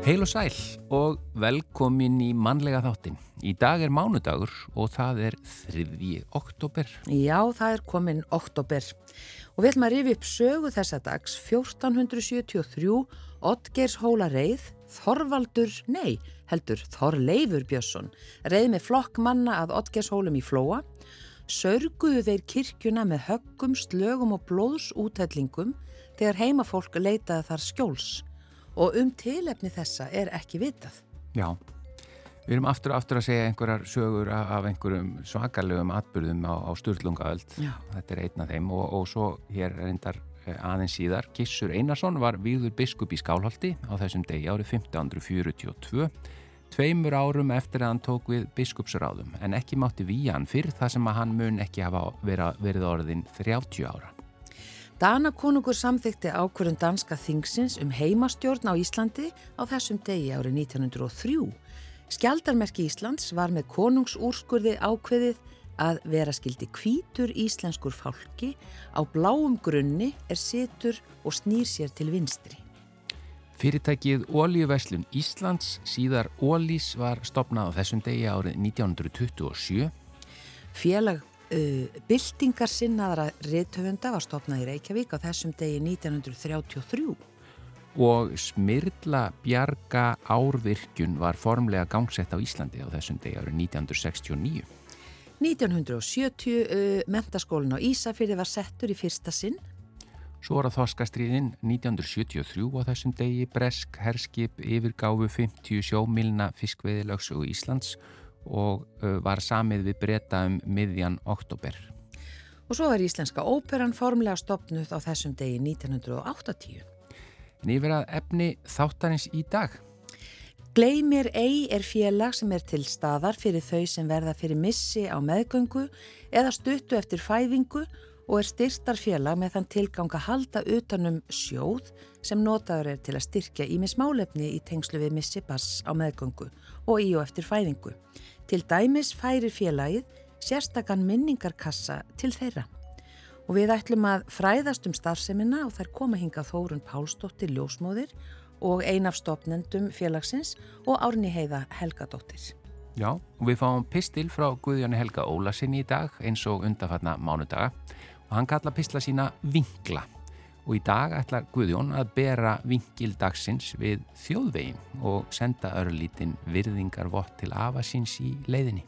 Heil og sæl og velkomin í mannlega þáttin. Í dag er mánudagur og það er 3. oktober. Já, það er komin oktober og við ætlum að rifi upp sögu þessa dags 1473 Oddgeirs hóla reið Þorvaldur, nei, heldur Þorleifur Björnsson reið með flokk manna að Oddgeirs hólum í Flóa sörguðu þeir kirkjuna með höggum, slögum og blóðsútællingum þegar heimafólk leitaði þar skjóls og um tilefni þessa er ekki vitað. Já, við erum aftur og aftur að segja einhverjar sögur af einhverjum svakarlegum atbyrðum á, á Sturlungaöld. Þetta er einn af þeim og, og svo hér reyndar eh, aðeins síðar. Gissur Einarsson var výður biskup í Skálhaldi á þessum degi árið 1542 tveimur árum eftir að hann tók við biskupsráðum en ekki mátti víjan fyrr það sem að hann mun ekki hafa verið orðin 30 ára. Danakonungur samþykti ákvörðun danska þingsins um heimastjórn á Íslandi á þessum degi árið 1903. Skjaldarmerki Íslands var með konungsúrskurði ákveðið að vera skildi kvítur íslenskur fálki á bláum grunni er situr og snýr sér til vinstri. Fyrirtækið Ólíuverslun Íslands síðar Ólís var stopnað á þessum degi árið 1927. Félag Bildingar sinnaðara reythöfunda var stopnað í Reykjavík á þessum degi 1933. Og Smirla Bjarga Árvirkjun var formlega gangsett á Íslandi á þessum degi árið 1969. 1970 uh, mentaskólin á Ísafyrði var settur í fyrsta sinn. Svo var það Þorskastriðin 1973 á þessum degi Bresk, Herskip, Yfirgáfu 50 sjómilna fiskveðilöksu Íslands og og var samið við breyta um miðjan oktober. Og svo er Íslenska óperan formlega stopnuð á þessum degi 1980. Nýverað efni þáttarins í dag. Gleimir ei er félag sem er til staðar fyrir þau sem verða fyrir missi á meðgöngu eða stuttu eftir fæðingu og er styrtarfélag með þann tilgang að halda utanum sjóð sem notaður er til að styrkja ímis málefni í tengslu við missi bass á meðgöngu og í og eftir fæðingu. Til dæmis færir félagið sérstakann minningarkassa til þeirra. Og við ætlum að fræðast um starfseminna og þær koma hinga Þórun Pálsdóttir Ljósmóðir og einafstofnendum félagsins og Árni Heiða Helgadóttir. Já, og við fáum pistil frá Guðjóni Helga Ólasinni í dag eins og undafanna mánudaga og hann kalla pistla sína Vingla og í dag ætlar Guðjón að bera vingildagsins við þjóðvegin og senda örlítinn virðingarvott til afasins í leiðinni.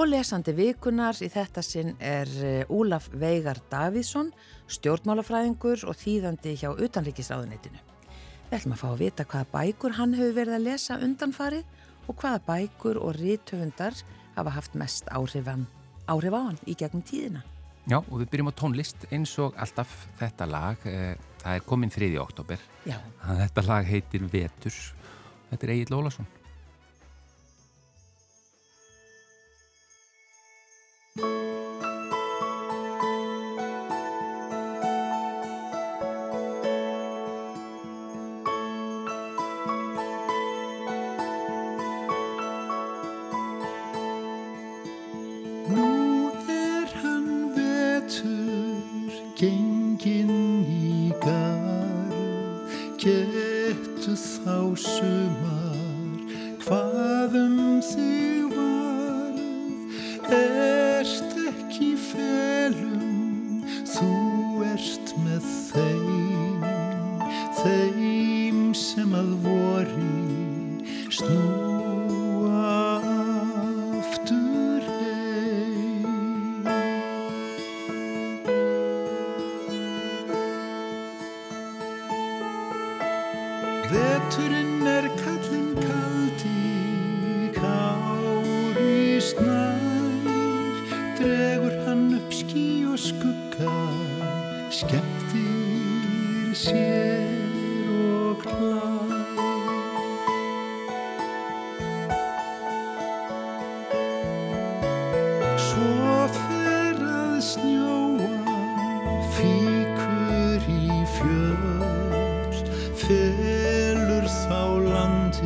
Og lesandi vikunar í þetta sinn er Úlaf eh, Veigar Davíðsson, stjórnmálafræðingur og þýðandi hjá utanrikisráðunitinu. Við ætlum að fá að vita hvaða bækur hann hefur verið að lesa undanfarið og hvaða bækur og rítöfundar hafa haft mest áhrif á hann í gegnum tíðina. Já, og við byrjum á tónlist eins og alltaf þetta lag, eh, það er komin 3. oktober. Já. Þetta lag heitir Vetur, þetta er Egil Ólason.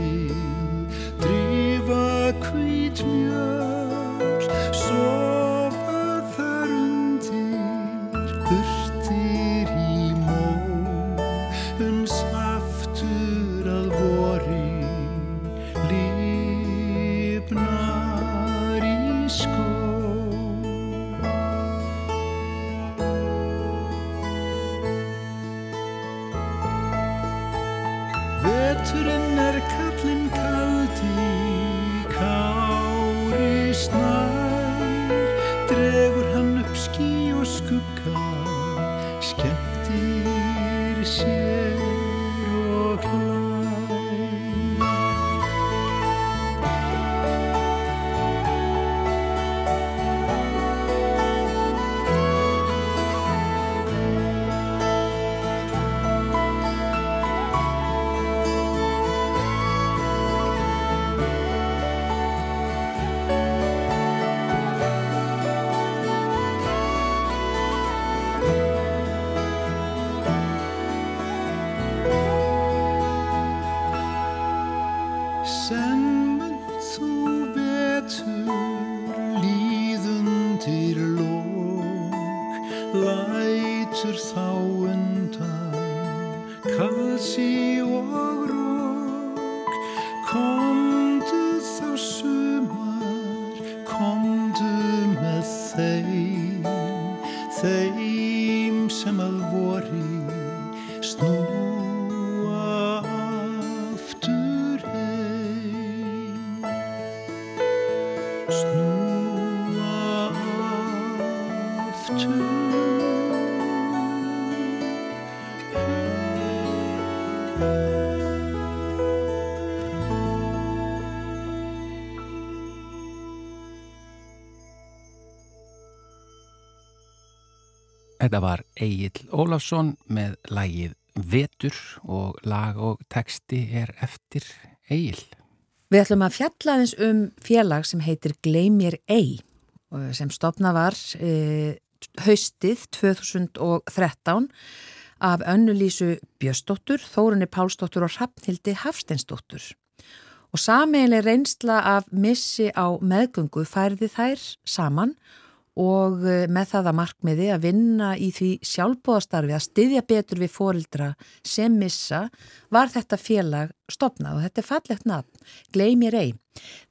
Uns aftur Þetta var Egil Ólafsson með lægið Vetur og lag og texti er eftir Egil. Við ætlum að fjalla eins um félag sem heitir Gleimir Ei sem stopna var e, haustið 2013 af önnulísu Bjöstóttur, Þórunni Pálsdóttur og Hrafnhildi Hafsteinsdóttur. Og sameiginlega reynsla af missi á meðgöngu færði þær saman og og eh, með það að markmiði að vinna í því sjálfbóðastarfi að styðja betur við fórildra sem missa var þetta félag stopnað og þetta er fallegt nafn, Gleimir ei.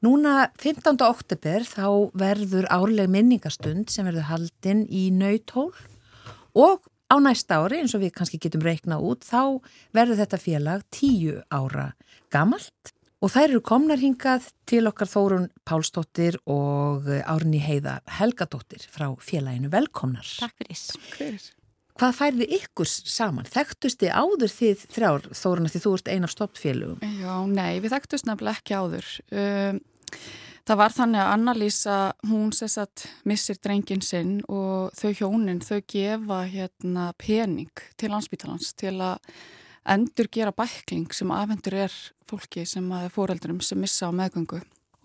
Núna 15. oktober þá verður árleg minningastund sem verður haldinn í nautól og á næsta ári eins og við kannski getum reikna út þá verður þetta félag tíu ára gamalt Og þær eru komnar hingað til okkar Þórun Pálsdóttir og Árni Heiða Helgadóttir frá félaginu. Velkomnar. Takk fyrir. Hvað færði ykkur saman? Þekktust þið áður þið þrjár Þórun að því þú ert eina af stoppfélugum? Já, nei, við þekktust nefnilega ekki áður. Um, það var þannig að Anna-Lísa, hún sess að missir drengin sinn og þau hjónin, þau gefa hérna pening til landsbítalans til að endur gera bækling sem afhendur er fólki sem er fóreldurum sem missa á meðgöngu.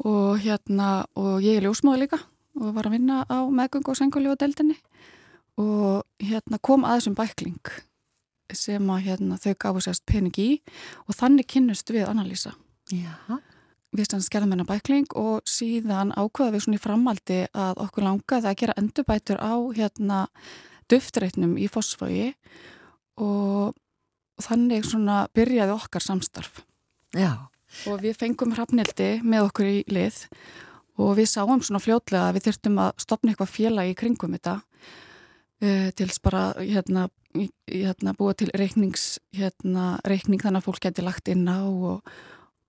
Og hérna og ég er ljósmáði líka og var að vinna á meðgöngu og senguli og deldinni og hérna kom að þessum bækling sem að hérna þau gafu sérst pening í og þannig kynnust við Anna-Lísa. Við stannst gerðum hennar bækling og síðan ákveða við svona í framaldi að okkur langaði að gera endurbætur á hérna duftreitnum í fosfói og og þannig svona byrjaði okkar samstarf Já. og við fengum hrafnildi með okkur í lið og við sáum svona fljótlega að við þurftum að stopna eitthvað félag í kringum þetta uh, til bara hérna, hérna búa til reiknings hérna, reikning þannig að fólk geti lagt inn á og,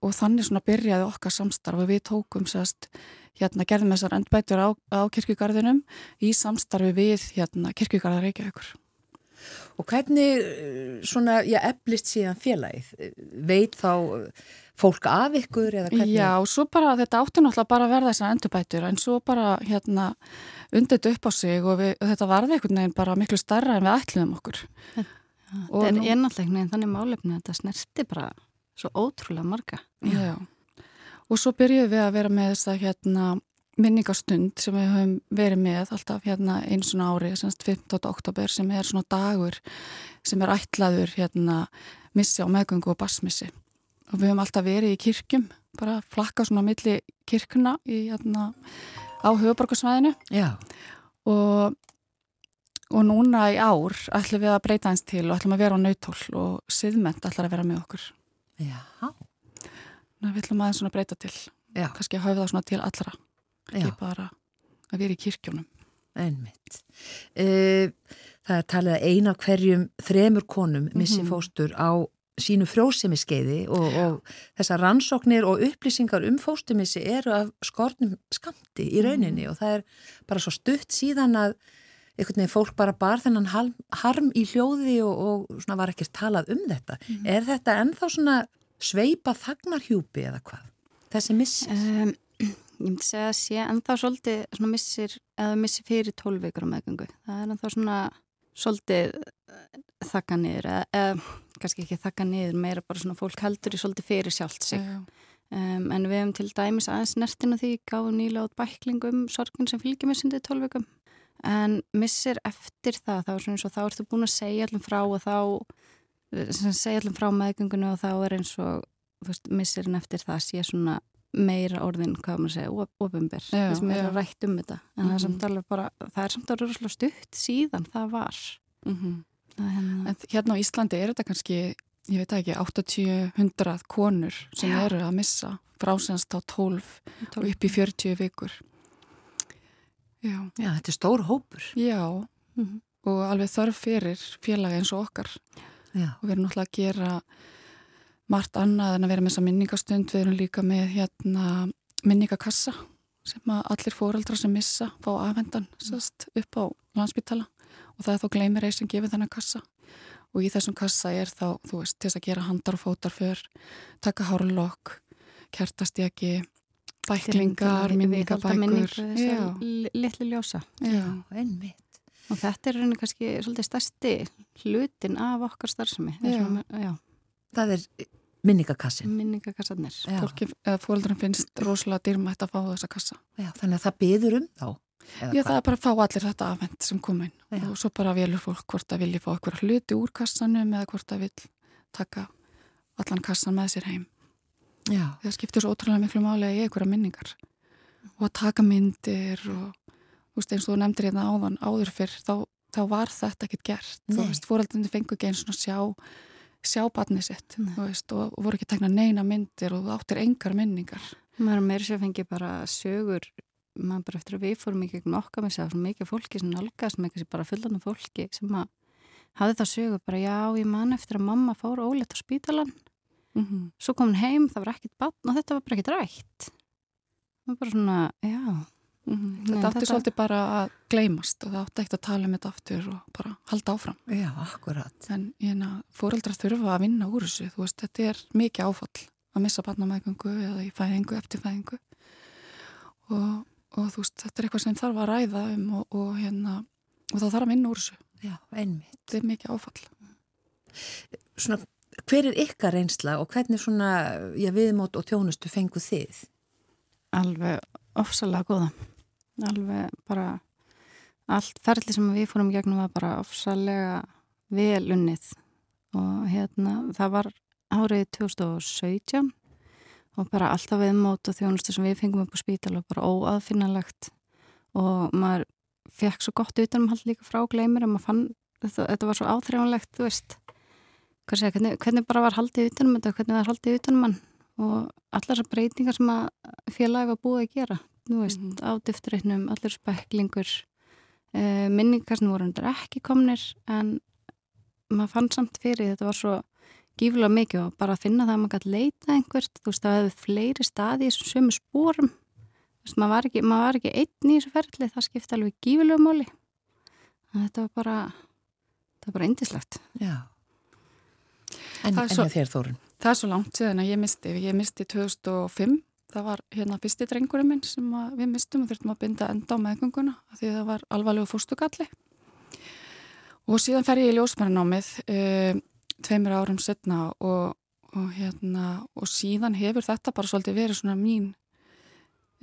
og þannig svona byrjaði okkar samstarf og við tókum sérst hérna gerðum þessar endbætur á, á kirkugarðinum í samstarfi við hérna kirkugarðar Reykjavíkur Og hvernig eh, svona, já, eflist síðan félagið? Veit þá fólk af ykkur eða hvernig? Já, svo bara, þetta átti náttúrulega bara að verða þessar endurbætur en svo bara, hérna, undið upp á sig og, við, og þetta varði einhvern veginn bara miklu starra en við ætluðum okkur. Þetta er einallegni en þannig málefni að þetta snerti bara svo ótrúlega marga. Já, og svo byrjuðum við að vera með þess að, hérna, minningastund sem við höfum verið með alltaf hérna eins og ári, semst 15. oktober sem er svona dagur sem er ætlaður hérna missi á meðgöngu og basmissi og við höfum alltaf verið í kirkjum bara flakka svona milli kirkuna í hérna á höfuborgarsvæðinu og og núna í ár ætlum við að breyta eins til og ætlum að vera á nautól og siðment ætlum að vera með okkur. Já. Ná, Við ætlum aðeins svona breyta til Já. kannski að hafa það svona til allra ekki Já. bara að vera í kirkjónum. Einmitt. E, það er talið að eina af hverjum þremur konum missi mm -hmm. fóstur á sínu frjósemiskeiði og, og þessar rannsóknir og upplýsingar um fóstumissi eru af skornum skamti í rauninni mm. og það er bara svo stutt síðan að einhvern veginn fólk bara bar þennan harm í hljóði og, og svona var ekkert talað um þetta. Mm. Er þetta ennþá svona sveipa þagnarhjúpi eða hvað? Þessi missir? Um, ég myndi segja að sé ennþá svolítið missir, eða missir fyrir tólveikur á meðgöngu. Það er ennþá svona svolítið eh, þakka niður eða, eða kannski ekki þakka niður meira bara svona fólk heldur í svolítið fyrir sjálft sig. Um, en við hefum til dæmis aðeins nertina því gáðum nýla át bæklingum sorgun sem fylgjum með syndið tólveikum en missir eftir það þá er svona eins og þá ertu búin að segja allum frá og þá segja allum frá meðgöngunni og þá er eins og veist, missirinn eftir það sé svona meira orðin, hvað maður segja, ofinber þess að meira rætt um þetta en mm -hmm. það er samt alveg bara, það er samt alveg stutt síðan það var mm -hmm. það hérna... En hérna á Íslandi er þetta kannski, ég veit ekki 80-100 konur sem Já. eru að missa frásennst á 12, 12 og upp í 40 vikur Já, Já þetta er stór hópur Já, mm -hmm. og alveg þarf fyrir félagi eins og okkar Já. og við erum náttúrulega að gera margt annað en að vera með þessa minningastund. Við erum líka með hérna minningakassa sem að allir fóraldra sem missa fá afhendan sest, upp á landsbytala og það er þá gleymir eða sem gefur þennan kassa. Og í þessum kassa er þá, þú veist, til þess að gera handar og fótar fyrr, taka hárlokk kertastjaki bæklingar, minningabækur. litli ljósa. Já, einmitt. Og þetta er rauninni kannski svolítið stærsti hlutin af okkar starfsemi. Það er Minningakassin. Minningakassarnir. Fólkdrarinn finnst rosalega dýrmætt að fá þessa kassa. Já, þannig að það byður um þá? Já, það er bara að fá allir þetta afhend sem kom inn Já. og svo bara velur fólk hvort að vilja fá eitthvað hluti úr kassanum eða hvort að vil taka allan kassan með sér heim. Já. Það skiptir svo ótrúlega miklu máli ég eitthvað minningar og að taka myndir og þú veist eins og þú nefndir hérna áðan áður fyrr þá, þá var þetta ekkert gert. Nei. Þú veist, fóraldinni fengu ekki eins og sjá sjá barnið sitt veist, og voru ekki tegna neina myndir og áttir engar mynningar maður meir sér fengi bara sögur maður bara eftir að við fórum í gegnum okkar með sér mikið fólki sem nálgast með bara fullanum fólki sem að hafði það sögur bara já ég man eftir að mamma fór óleitt á spítalan mm -hmm. svo kom hún heim það var ekkit barn og þetta var bara ekkit rætt. Það var bara svona já Mm -hmm. Þetta átti þetta... svolítið bara að gleymast og það átti ekkert að tala um þetta aftur og bara halda áfram. Já, akkurat. En hérna, fóreldrar þurfa að vinna úr þessu, þú veist, þetta er mikið áfall að missa barnameðgöngu eða í fæðingu, eftir fæðingu og, og þú veist, þetta er eitthvað sem þarf að ræða um og, og hérna, og þá þarf að vinna úr þessu. Já, einmitt. Þetta er mikið áfall. Svona, hver er ykkar reynsla og hvernig svona, já, viðmót og tjónustu fengu þið? Alveg ofsalega góða alveg bara allt ferli sem við fórum gegnum var bara ofsalega vel unnið. Og hérna það var árið 2017 og bara alltaf viðmót og þjónustu sem við fengum upp á spítal og bara óaðfinnalegt og maður fekk svo gott utanumhald líka frá gleymir og maður fann, þetta, þetta var svo áþreifanlegt þú veist, segja, hvernig, hvernig bara var haldið utanum þetta, hvernig það var haldið utanum mann og allar þessar breytingar sem að félagi var búið að gera þú veist, mm -hmm. á dufturreitnum, allir speklingur uh, eh, minningar sem voru undir ekki komnir en maður fann samt fyrir þetta var svo gífulega mikið og bara að finna það að maður gæti leita einhvert, þú veist, það hefði fleiri staði í þessum sömu spórum þú veist, maður var ekki, maður var ekki einn í þessu ferli það skipti alveg gífulega móli þetta var bara það var bara indislegt En, en svo, þér Þórun? Það er svo langt síðan að ég misti ég misti 2005 það var hérna fyrsti drengurinn minn sem við mistum og þurftum að binda enda á meðgönguna því það var alvarlegu fórstugalli og síðan fer ég í ljósmærinámið e, tveimur árum setna og, og hérna og síðan hefur þetta bara svolítið verið svona mín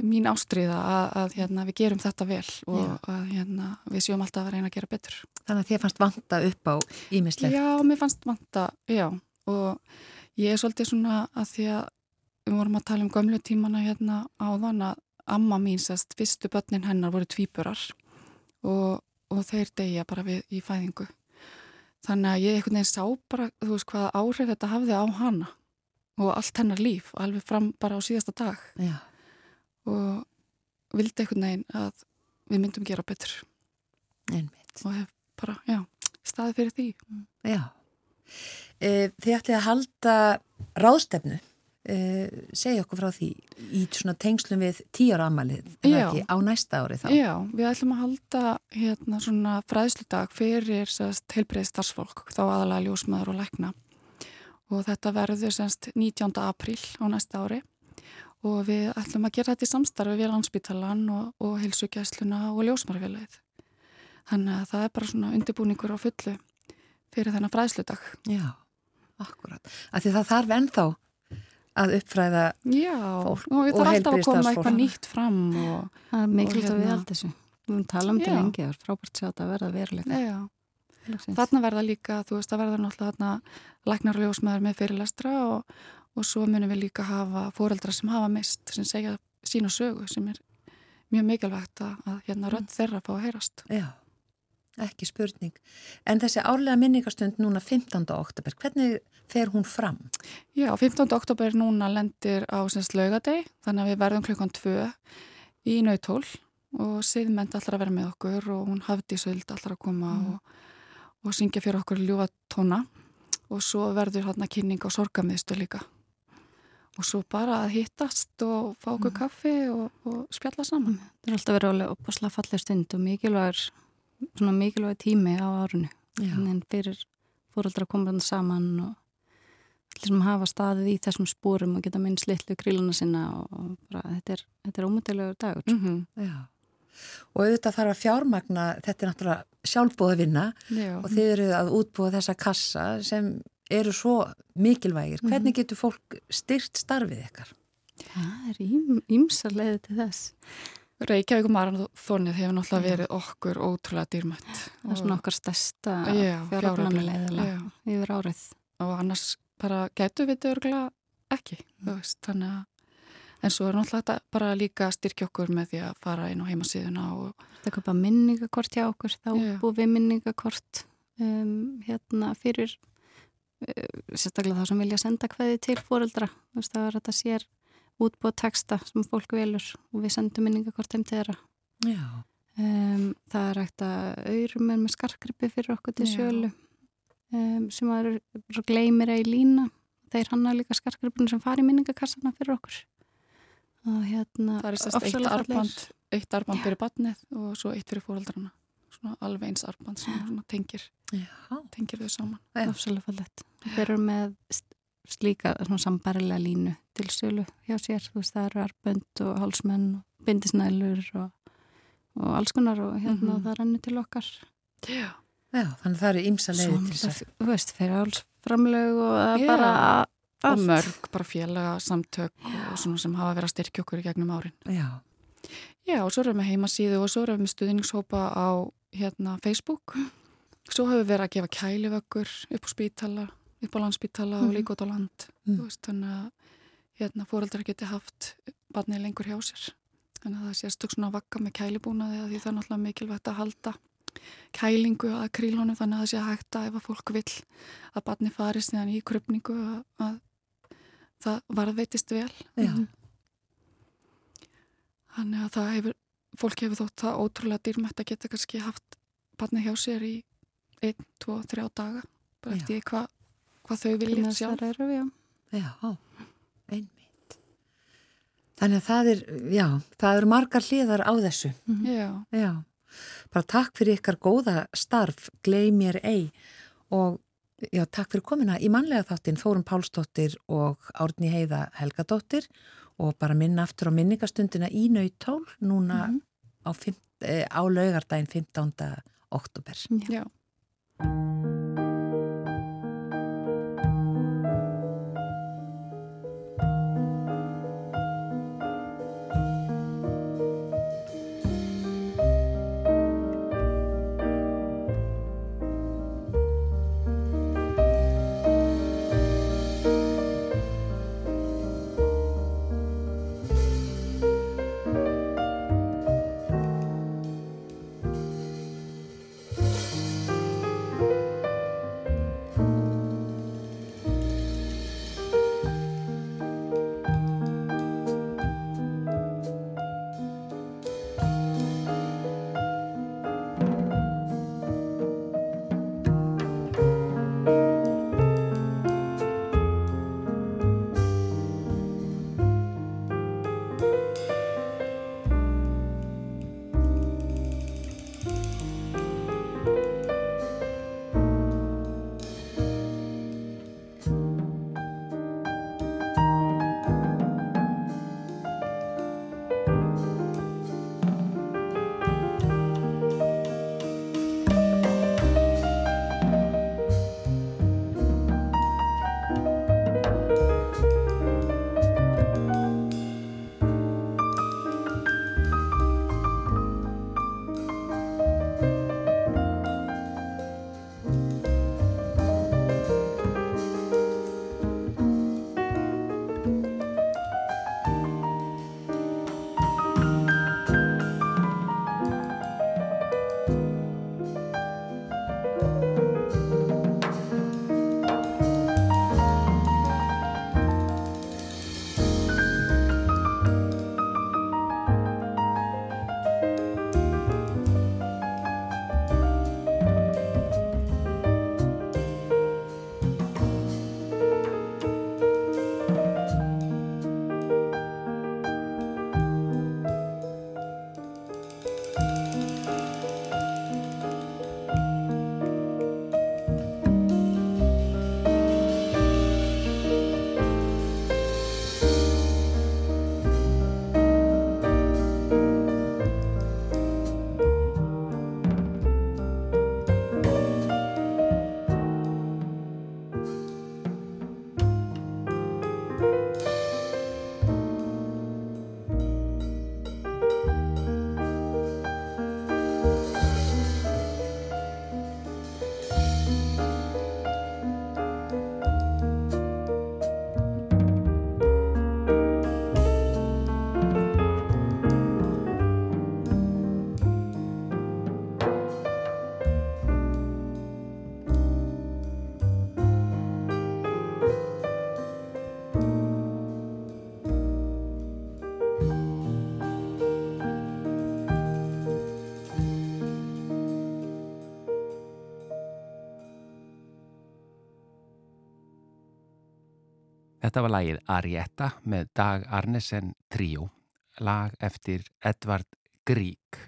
mín ástriða að, að hérna, við gerum þetta vel og já. að hérna, við séum alltaf að reyna að gera betur. Þannig að þið fannst vanta upp á ímislegt Já, mér fannst vanta, já. Og ég er svolítið svona að því að við vorum að tala um gömlu tímana hérna áðan að amma mín sest, fyrstu börnin hennar voru tvíburar og, og þeir degja bara við í fæðingu. Þannig að ég einhvern veginn sá bara þú veist hvaða áhrif þetta hafði á hana og allt hennar líf alveg fram bara á síðasta dag. Já. og vildi einhvern veginn að við myndum gera betur. Einmitt. og hef bara, já, staði fyrir því. Já. E, þið ætlið að halda ráðstefnu segja okkur frá því í svona tengslum við tíara amalið á næsta ári þá? Já, við ætlum að halda hérna svona fræðsludag fyrir heilbreið starfsfólk, þá aðalega ljósmaður og lækna. Og þetta verður semst 19. apríl á næsta ári. Og við ætlum að gera þetta í samstarfi við landsbytalan og, og heilsugjæsluna og ljósmarfélagið þannig að það er bara svona undirbúningur á fullu fyrir þennan fræðsludag. Já, akkurat, af því það þarf ennþá að uppfræða Já, fólk og við þarfum alltaf að koma eitthvað nýtt fram og, það er mikilvægt að við held þessu. Við höfum talað um þetta lengi, það er frábært að verða veruleika. Já, þarna verða líka, þú veist, það verða náttúrulega þarna læknarljósmaður með fyrirlestra og, og svo munum við líka hafa fóreldra sem hafa mist, sem segja sína sögu, sem er mjög mikilvægt að, að hérna rönd þeirra fá að heyrast. Já Ekki spurning. En þessi árlega minningastund núna 15. oktober, hvernig fer hún fram? Já, 15. oktober núna lendir á semst laugadeg, þannig að við verðum klukkan 2 í nautól og siðmend allar að vera með okkur og hún hafði söld allar að koma mm. og, og syngja fyrir okkur ljúa tóna og svo verður hérna kynning á sorgamiðstu líka. Og svo bara að hittast og fá okkur mm. kaffi og, og spjalla saman. Það er alltaf verið alveg opasla fallið stund og mikilvægur svona mikilvæg tími á árunni en fyrir fóröldra að koma saman og allir sem hafa staðið í þessum spórum og geta minnst litlu kríluna sinna og bara, þetta er, er ómöndilegur dagur mm -hmm. og auðvitað þarf að fjármagna þetta er náttúrulega sjálfbóða vinna Já. og þið eru að útbúa þessa kassa sem eru svo mikilvægir mhm. hvernig getur fólk styrt starfið ykkar? Það er ímsarlega til þess Reykjavík Marathónið hefur náttúrulega verið okkur ótrúlega dýrmætt. Það er svona okkar stærsta fjáröfnulegðilega yfir árið. Og annars bara getur við þetta örgulega ekki, mm. veist, þannig að en svo er náttúrulega þetta bara líka styrkja okkur með því að fara inn á heimasíðuna og... Það er köpa minningakort hjá okkur, þá búið við minningakort um, hérna fyrir uh, sérstaklega þá sem vilja senda hvaði til fóreldra, þú veist, það er að þetta sér útbúa texta sem fólk velur og við sendum minningakort heim til þeirra. Um, það er ekkert að auðrum er með skarkrippi fyrir okkur til sjölu um, sem er gleymir að í lína. Þeir hanna líka skarkrippinu sem fari minningakassana fyrir okkur. Og hérna það er sérst eitt arband, eitt arband fyrir batnið og svo eitt fyrir fóröldrana svona alveg eins arband sem tengir Já. tengir þau saman. Absolutt fallett Þeir eru með slíka sambarilega línu til sölu hjá sér, þú veist það eru arbönd og hálsmenn og bindisnælur og, og alls konar og hérna mm -hmm. það rennir til okkar. Já, Já þannig það eru ímsa leiði til þess. að Þú veist, fyrir hálsframlög og það bara allt. Og mörg, bara félaga samtök Já. og svona sem hafa verið að styrkja okkur í gegnum árin. Já. Já, og svo erum við heimasíðu og svo erum við stuðningshópa á hérna Facebook. Svo hefur við verið að gefa kælivöggur upp á spítala upp á landsbytala mm. og líka út á land mm. veist, þannig að hérna, fóreldrar geti haft barnið lengur hjá sér þannig að það sést svona vakka með kælibúnaði því það er náttúrulega mikilvægt að halda kælingu að krílunum þannig að það sé hægt að ef að fólk vil að barnið farist neðan í krupningu að, að það varðveitist vel mm. þannig að það hefur fólk hefur þótt það ótrúlega dýrmætt að geta kannski haft barnið hjá sér í 1, 2, 3 daga bara eftir hvað hvað þau vilja sjá. Eru, já, já einmitt. Þannig að það er, já, það eru margar hliðar á þessu. Mm -hmm. Já. Já, bara takk fyrir ykkar góða starf, gleið mér ei og já, takk fyrir komina í manlega þáttin Þórun Pálsdóttir og Árni Heiða Helgadóttir og bara minna aftur á minningastundina í nautól núna mm -hmm. á, eh, á laugardaginn 15. oktober. Já. Þetta var lagið Arietta með Dag Arnesen Trio, lag eftir Edvard Grík.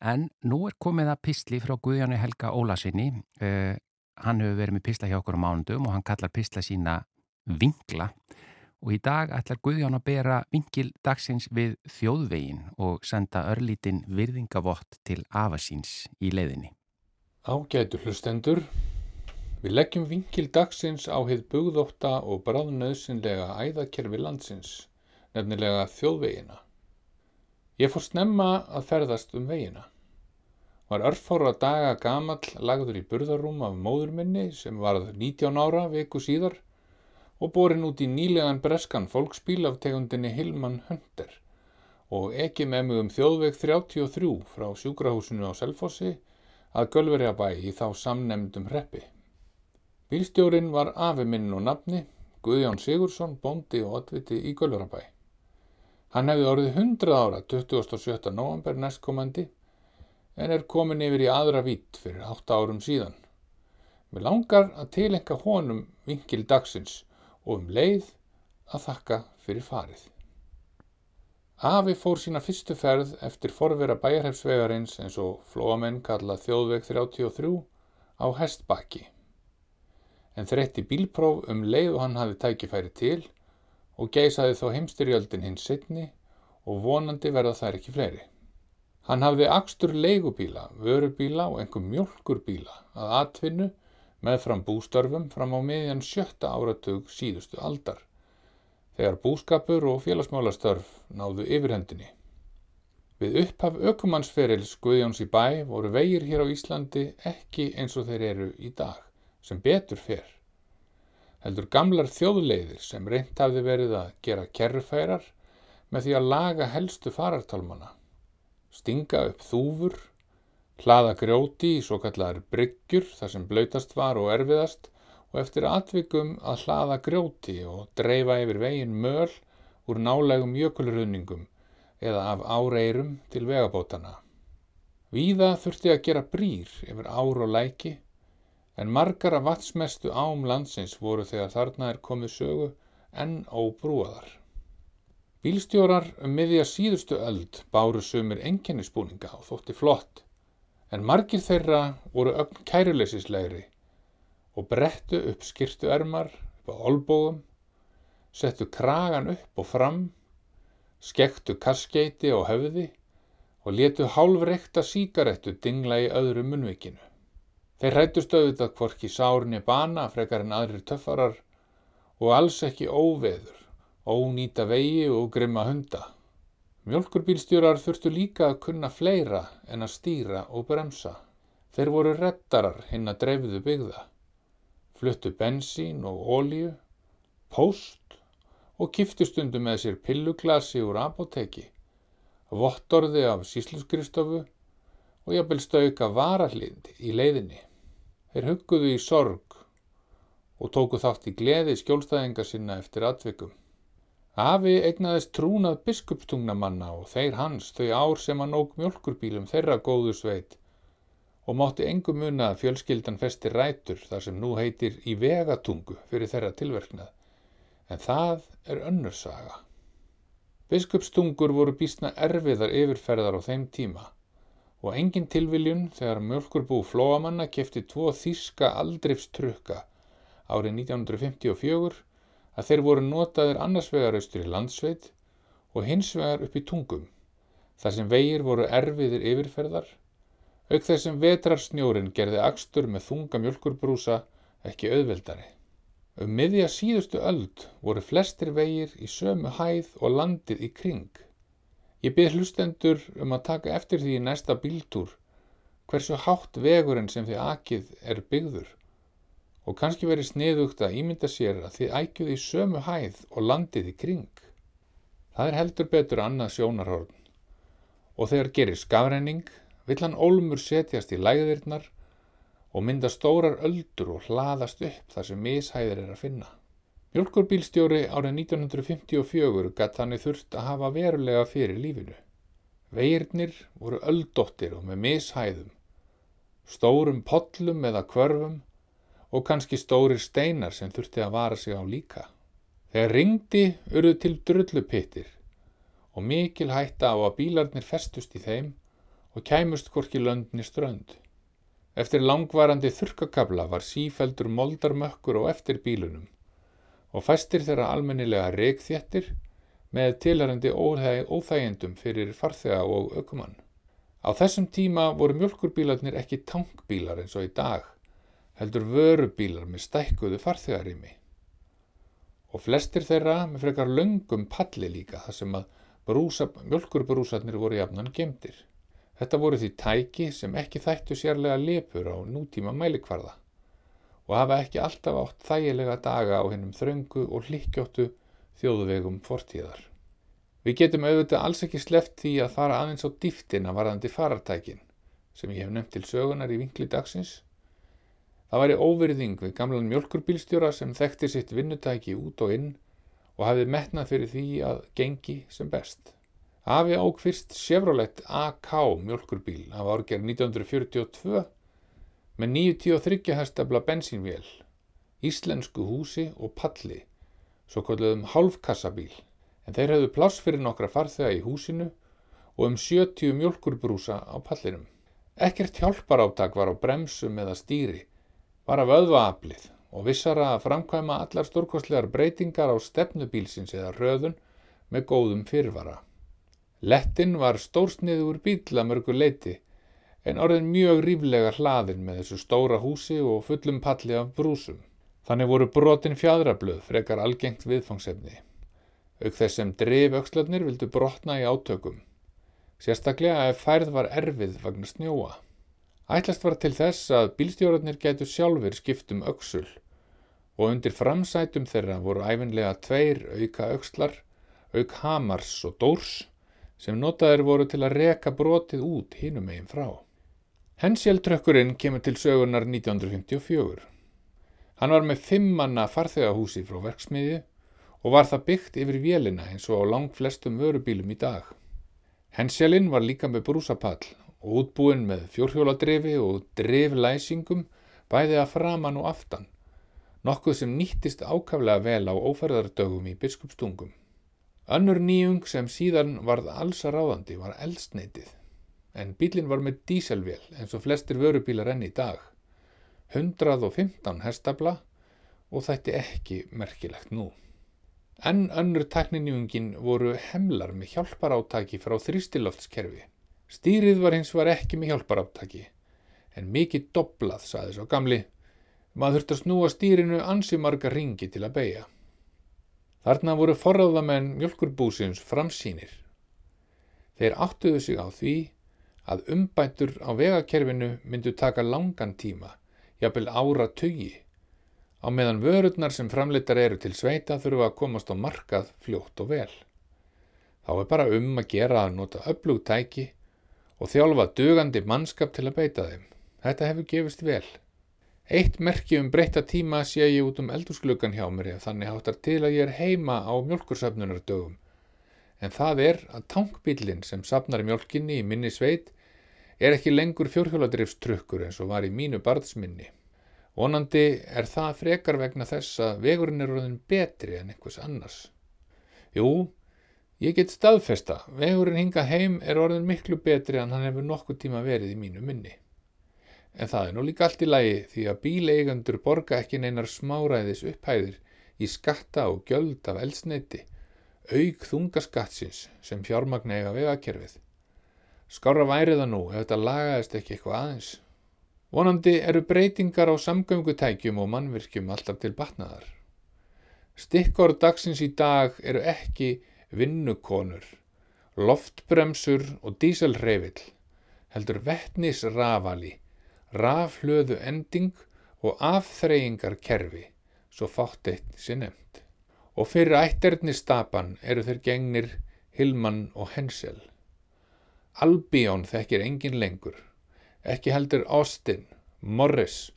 En nú er komið að písli frá Guðjáni Helga Ólasinni. Uh, hann hefur verið með písla hjá okkur á mánundum og hann kallar písla sína Vingla. Og í dag ætlar Guðján að bera vingil dagsins við þjóðvegin og senda örlítinn virðingavott til afasíns í leiðinni. Ágætu hlustendur. Við leggjum vingil dagsins á heið bugðótta og bráðnöðsynlega æðakerfi landsins, nefnilega þjóðvegina. Ég fór snemma að ferðast um vegina. Var örfára daga gamall lagður í burðarúm af móðurminni sem varð 19 ára viku síðar og borin út í nýlegan breskan fólksbíl af tegundinni Hilman Hunter og ekki með mig um þjóðveg 33 frá sjúkrahúsinu á Selfossi að Gölverja bæ í þá samnemdum hreppi. Bílstjórin var afi minn og nafni, Guðjón Sigursson, bondi og oddviti í Gölvarabæ. Hann hefði orðið 100 ára 27. november næstkomandi en er komin yfir í aðra vít fyrir 8 árum síðan. Mér langar að tilenga honum vingil dagsins og um leið að þakka fyrir farið. Afi fór sína fyrstu ferð eftir forvera bæjarhefsvegarins eins og flóamenn kalla þjóðveg 33 á hestbakki en þreytti bílpróf um leið og hann hafi tækifæri til og geisaði þó heimstyrjöldin hins sittni og vonandi verða þær ekki fleiri. Hann hafði axtur leigubíla, vörubíla og einhver mjölkurbíla að atvinnu með fram bústörfum fram á miðjan sjötta áratug síðustu aldar, þegar búskapur og félagsmálastörf náðu yfirhendinni. Við upphaf ökumannsferils Guðjóns í bæ voru vegir hér á Íslandi ekki eins og þeir eru í dag sem betur fer. Heldur gamlar þjóðleiðir sem reynt hafði verið að gera kerrufærar með því að laga helstu farartálmana, stinga upp þúfur, hlaða grjóti í svo kallar bryggjur þar sem blöytast var og erfiðast og eftir atvikum að hlaða grjóti og dreifa yfir veginn möl úr nálegum jökulruðningum eða af áreirum til vegabótana. Víða þurfti að gera brýr yfir ár og læki en margar af vatsmestu ám landsins voru þegar þarna er komið sögu enn óbrúaðar. Bílstjórar um miðja síðustu öld báru sumir enkennisbúninga og þótti flott, en margir þeirra voru ögn kæruleysislegri og brettu upp skirtu ermar upp á olbógum, settu kragan upp og fram, skektu kaskeiti á höfði og letu hálfrekta síkarettu dingla í öðru munvikinu. Þeir hrættust auðvitað hvorki sárni bana frekar en aðrir töffarar og alls ekki óveður, ónýta vegi og grimma hunda. Mjölkurbílstjórar þurftu líka að kunna fleira en að stýra og bremsa. Þeir voru rettarar hinn að dreifðu byggða. Fluttu bensín og ólíu, post og kiftustundum með sér pilluglasi úr apoteki, vottorði af sísluskristofu og jafnvel stauka varahlind í leiðinni. Þeir hugguðu í sorg og tóku þátt í gleði skjólstæðinga sinna eftir atvikum. Afi egnaðist trúnað biskupstungnamanna og þeir hans þau ár sem hann óg mjölkurbílum þeirra góðu sveit og mátti engum munna að fjölskyldan festi rætur þar sem nú heitir í vegatungu fyrir þeirra tilverknað, en það er önnursaga. Biskupstungur voru bísna erfiðar yfirferðar á þeim tíma og engin tilviljun þegar mjölkurbú flóamanna kefti tvo þíska aldrifstrukka árið 1954 að þeir voru notaðir annars vegar austur í landsveit og hins vegar upp í tungum, þar sem vegir voru erfiðir yfirferðar, auk þessum vetrarsnjórin gerði axtur með þunga mjölkurbrúsa ekki auðveldari. Um miðja síðustu öld voru flestir vegir í sömu hæð og landið í kring. Ég byrð hlustendur um að taka eftir því í næsta bíltúr hversu hátt vegurinn sem þið akið er byggður og kannski verið sniðugt að ímynda sér að þið ækjuð í sömu hæð og landið í kring. Það er heldur betur annað sjónarhórn og þegar gerir skafrenning vill hann ólmur setjast í læðirnar og mynda stórar öldur og hlaðast upp þar sem mishæðir er að finna. Mjölkurbílstjóri árið 1954 gatt þannig þurft að hafa verulega fyrir lífinu. Veirnir voru öldóttir og með mishæðum, stórum pollum eða kvörfum og kannski stórir steinar sem þurfti að vara sig á líka. Þegar ringdi urðu til drullupittir og mikil hætta á að bílarnir festust í þeim og kæmust hvorki löndni strönd. Eftir langvarandi þurkakabla var sífeldur moldarmökkur og eftir bílunum og fæstir þeirra almennilega reikþjettir með tilhærandi óþægendum fyrir farþega og ökumann. Á þessum tíma voru mjölkurbílarnir ekki tankbílar eins og í dag, heldur vörubílar með stækkuðu farþegarými. Og flestir þeirra með frekar löngum palli líka þar sem að brúsa, mjölkurbrúsarnir voru jafnan gemdir. Þetta voru því tæki sem ekki þættu sérlega lepur á nútíma mælikvarða og hafa ekki alltaf átt þægilega daga á hennum þröngu og hlikkjóttu þjóðvegum fortíðar. Við getum auðvitað alls ekki sleft því að fara aðeins á dýftina varðandi farartækin sem ég hef nefnt til sögunar í vinkli dagsins. Það væri óverðing við gamlan mjölkurbílstjóra sem þekkti sitt vinnutæki út og inn og hafði metnað fyrir því að gengi sem best. Afi ák fyrst Chevrolet AK mjölkurbíl af árgerð 1942 með 93 hestafla bensínvél, íslensku húsi og palli, svo kalluðum hálfkassabíl, en þeir hafðu pláss fyrir nokkra farþega í húsinu og um 70 mjölkurbrúsa á pallinum. Ekkert hjálparáttak var á bremsum eða stýri, var af öðvaaflið og vissara að framkvæma allar stórkostlegar breytingar á stefnubílsins eða röðun með góðum fyrvara. Lettin var stórsniður bíl að mörgu leiti en orðin mjög ríflega hlaðin með þessu stóra húsi og fullum palli af brúsum. Þannig voru brotin fjadrablöð frekar algengt viðfangsefni. Auk þess sem drifaukslarnir vildu brotna í átökum. Sérstaklega ef færð var erfið vagnar snjóa. Ætlast var til þess að bílstjórarnir getur sjálfur skiptum auksul og undir framsætum þeirra voru æfinlega tveir auka aukslar, auk hamars og dórs sem notaðir voru til að reka brotið út hínum megin frá. Hensjeltrökkurinn kemur til sögunar 1954. Hann var með fimmanna farþegahúsi frá verksmiði og var það byggt yfir vélina eins og á lang flestum vörubílum í dag. Hensjelinn var líka með brúsapall og útbúin með fjórhjóladrifi og driflæsingum bæði að framann og aftan, nokkuð sem nýttist ákaflega vel á óferðardögum í biskupstungum. Önnur nýjung sem síðan varð alls að ráðandi var eldsneitið, en bílinn var með díselvél eins og flestir vörubílar enn í dag, 115 hestabla og þætti ekki merkilegt nú. Enn önnur takninjungin voru hemlar með hjálparátaki frá þrýstiloftskerfi. Stýrið var hins var ekki með hjálparáttaki, en mikið doblað, saði svo gamli. Maður þurfti að snúa stýrinu ansi marga ringi til að beigja. Þarna voru forráðamenn mjölkurbúsins framsýnir. Þeir áttuðu sig á því að umbætur á vegakerfinu myndu taka langan tíma, jafnvel ára tögi, á meðan vörurnar sem framleitar eru til sveita þurfa að komast á markað fljótt og vel. Þá er bara um að gera að nota öflugtæki og þjálfa dugandi mannskap til að beita þeim. Þetta hefur gefist vel. Eitt merki um breyta tíma sé ég út um eldursklugan hjá mér eða þannig háttar til að ég er heima á mjölkursöfnunardögum. En það er að tankbílinn sem sapnar mjölkinni í minni sveit er ekki lengur fjórhjóladrifstrukkur eins og var í mínu barðsminni. Vonandi er það frekar vegna þess að vegurinn er orðin betri en einhvers annars. Jú, Ég get staðfesta, vegurinn hinga heim er orðin miklu betri en hann hefur nokkuð tíma verið í mínu minni. En það er nú líka allt í lagi því að bíleigandur borga ekki neinar smáræðis upphæðir í skatta og gjöld af elsneiti, auk þungaskattsins sem fjármagna eiga vegakerfið. Skára væriða nú ef þetta lagaðist ekki eitthvað aðeins. Vonandi eru breytingar á samgöngutækjum og mannvirkjum alltaf til batnaðar. Stikkor dagsins í dag eru ekki vinnukonur, loftbremsur og díselreifill, heldur vettnisrafali, rafhlöðu ending og afþreyingarkerfi, svo fátt eitt sé nefnd. Og fyrir ætternistapan eru þeir gengnir Hilman og Hensel. Albion þekkir engin lengur, ekki heldur Austin, Morris,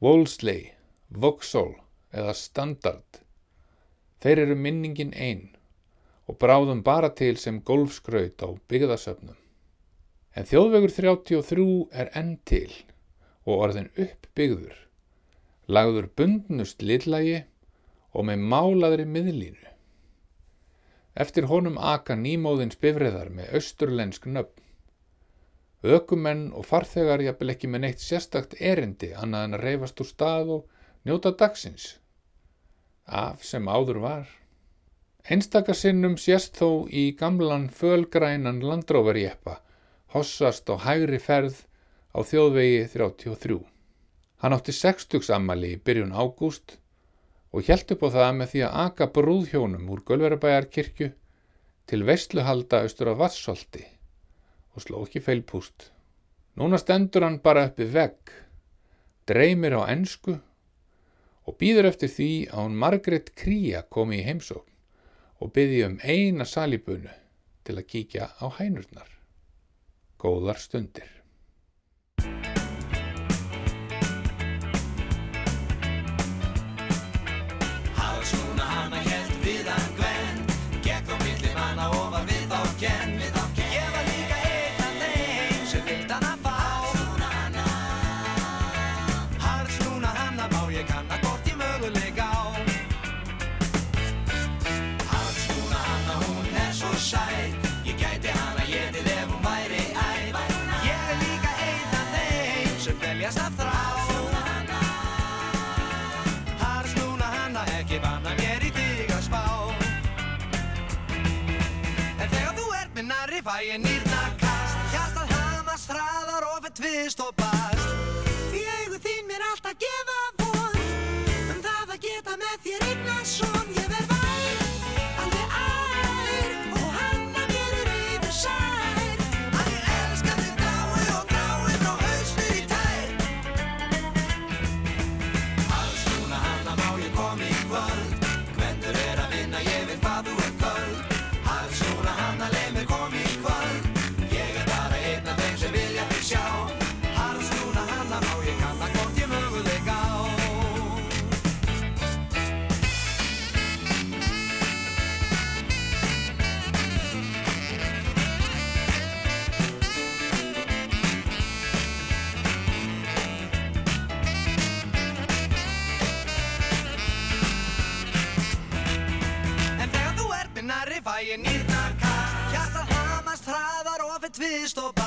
Wolseley, Vauxhall eða Standard. Þeir eru minningin einn og bráðum bara til sem golfskraut á byggðasöfnum. En þjóðvegur 33 er enn til og orðin uppbyggður, lagður bundnust lillagi og með málaðri miðlínu. Eftir honum aka nýmóðins bifriðar með austurlensk nöfn. Ökumenn og farþegar jafnvel ekki með neitt sérstakt erindi annað en að reyfast úr stað og njóta dagsins. Af sem áður var. Einstakasinnum sést þó í gamlan fölgrænan landrófarjeppa, hossast á hægri ferð á þjóðvegi 33. Hann átti sextugsammali í byrjun ágúst og hjælt upp á það með því að aka brúðhjónum úr Gölverabæjarkirkju til veistluhalda austur af Vassholti og sló ekki feilpúst. Núna stendur hann bara uppi vegg, dreymir á ennsku og býður eftir því að hún Margret Kría komi í heimsókn og byði um eina salibunu til að kíkja á hænurnar. Góðar stundir. Hraðar og ég nýrnarkast Hjartað hamast hraðar og fyrir tvist og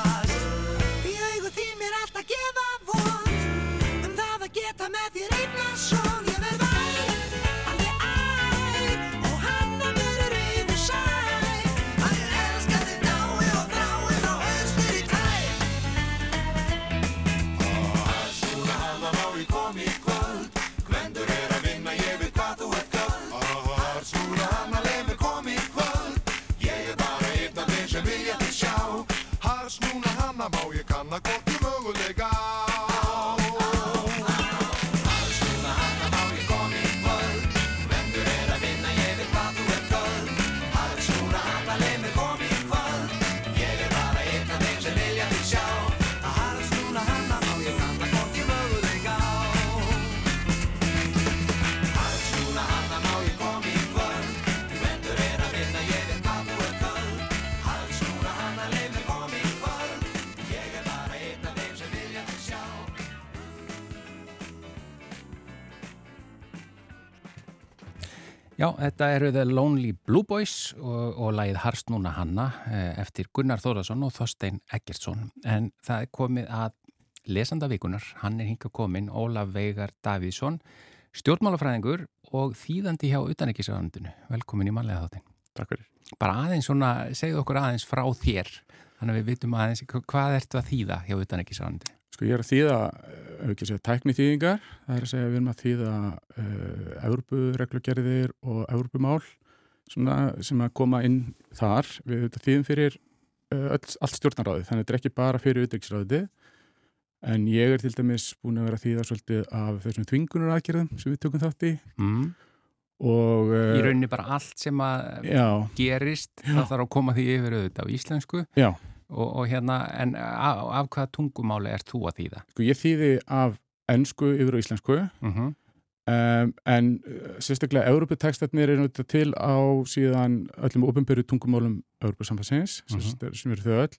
Já, þetta eru The Lonely Blue Boys og, og lagið Harst núna hanna eh, eftir Gunnar Þórðarsson og Þorstein Eggertsson. En það er komið að lesanda vikunar, hann er hinga komin, Ólaf Veigar Davíðsson, stjórnmálafræðingur og þýðandi hjá utanekisraðandinu. Velkomin í manlega þáttin. Takk fyrir. Bara aðeins svona, segðu okkur aðeins frá þér, þannig að við vitum aðeins hvað ertu að þýða hjá utanekisraðandinu. Sko ég er að þýða, ef ekki að segja, tækni þýðingar. Það er að segja við erum að þýða uh, Evropureglugerðir og Evropumál svona, sem að koma inn þar. Við þýðum fyrir uh, öll, allt stjórnaráðið, þannig að þetta er ekki bara fyrir utryggisráðið. En ég er til dæmis búin að vera að þýða svolítið af þessum þvingunar aðgerðum sem við tökum þátt í. Mm. Og, uh, Í rauninni bara allt sem að Já, gerist, það þarf að koma því yfir auðvitað á íslensku já. Og, og hérna, en af, af hvaða tungumáli ert þú að þýða? Sko ég þýði af ennsku yfir á íslensku. Mm -hmm. Um, en uh, sérstaklega Európa-tekstarnir eru þetta til á síðan öllum ofinbyrju tungumálum Európa-samfansins Mhm. sem, sem eru þau öll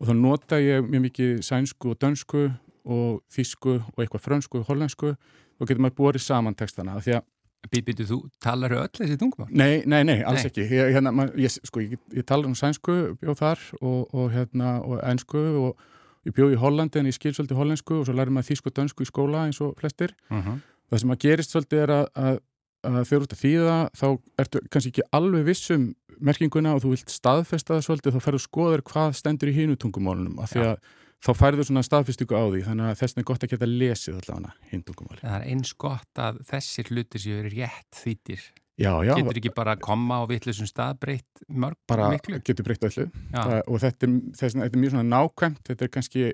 og þá nota ég mjög mikið sænsku og dönsku og þísku og eitthvað frönsku og hollensku og getur maður borið saman tekstana því að Býtu, þú talar öll þessi tungumál? Nei, nei, nei, alls Nei. ekki. Ég, hérna, man, ég, sko, ég, ég talar um sænsku, bjóð þar og, og, hérna, og ennsku og ég bjóð í Hollandi en ég skil svolítið hollensku og svo læri maður þýsku og dönsku í skóla eins og flestir. Uh Það sem að gerist svolítið er að, að, að þegar þú ert að þýða þá ertu kannski ekki alveg vissum merkinguna og þú vilt staðfesta það svolítið þá ferðu skoður hvað stendur í hínu tungumálunum af því að þá færðu svona staðfestingu á því þannig að þess er gott að geta lesið allavega hinn tungumáli. Það er eins gott að þessir hlutir séu rétt þýttir. Já, já, Getur ekki bara að koma á vitlisum stað breytt mörg bara miklu? getur breytt öllu. Það, og þetta er, þess, þetta er mjög svona nákvæmt þetta er kannski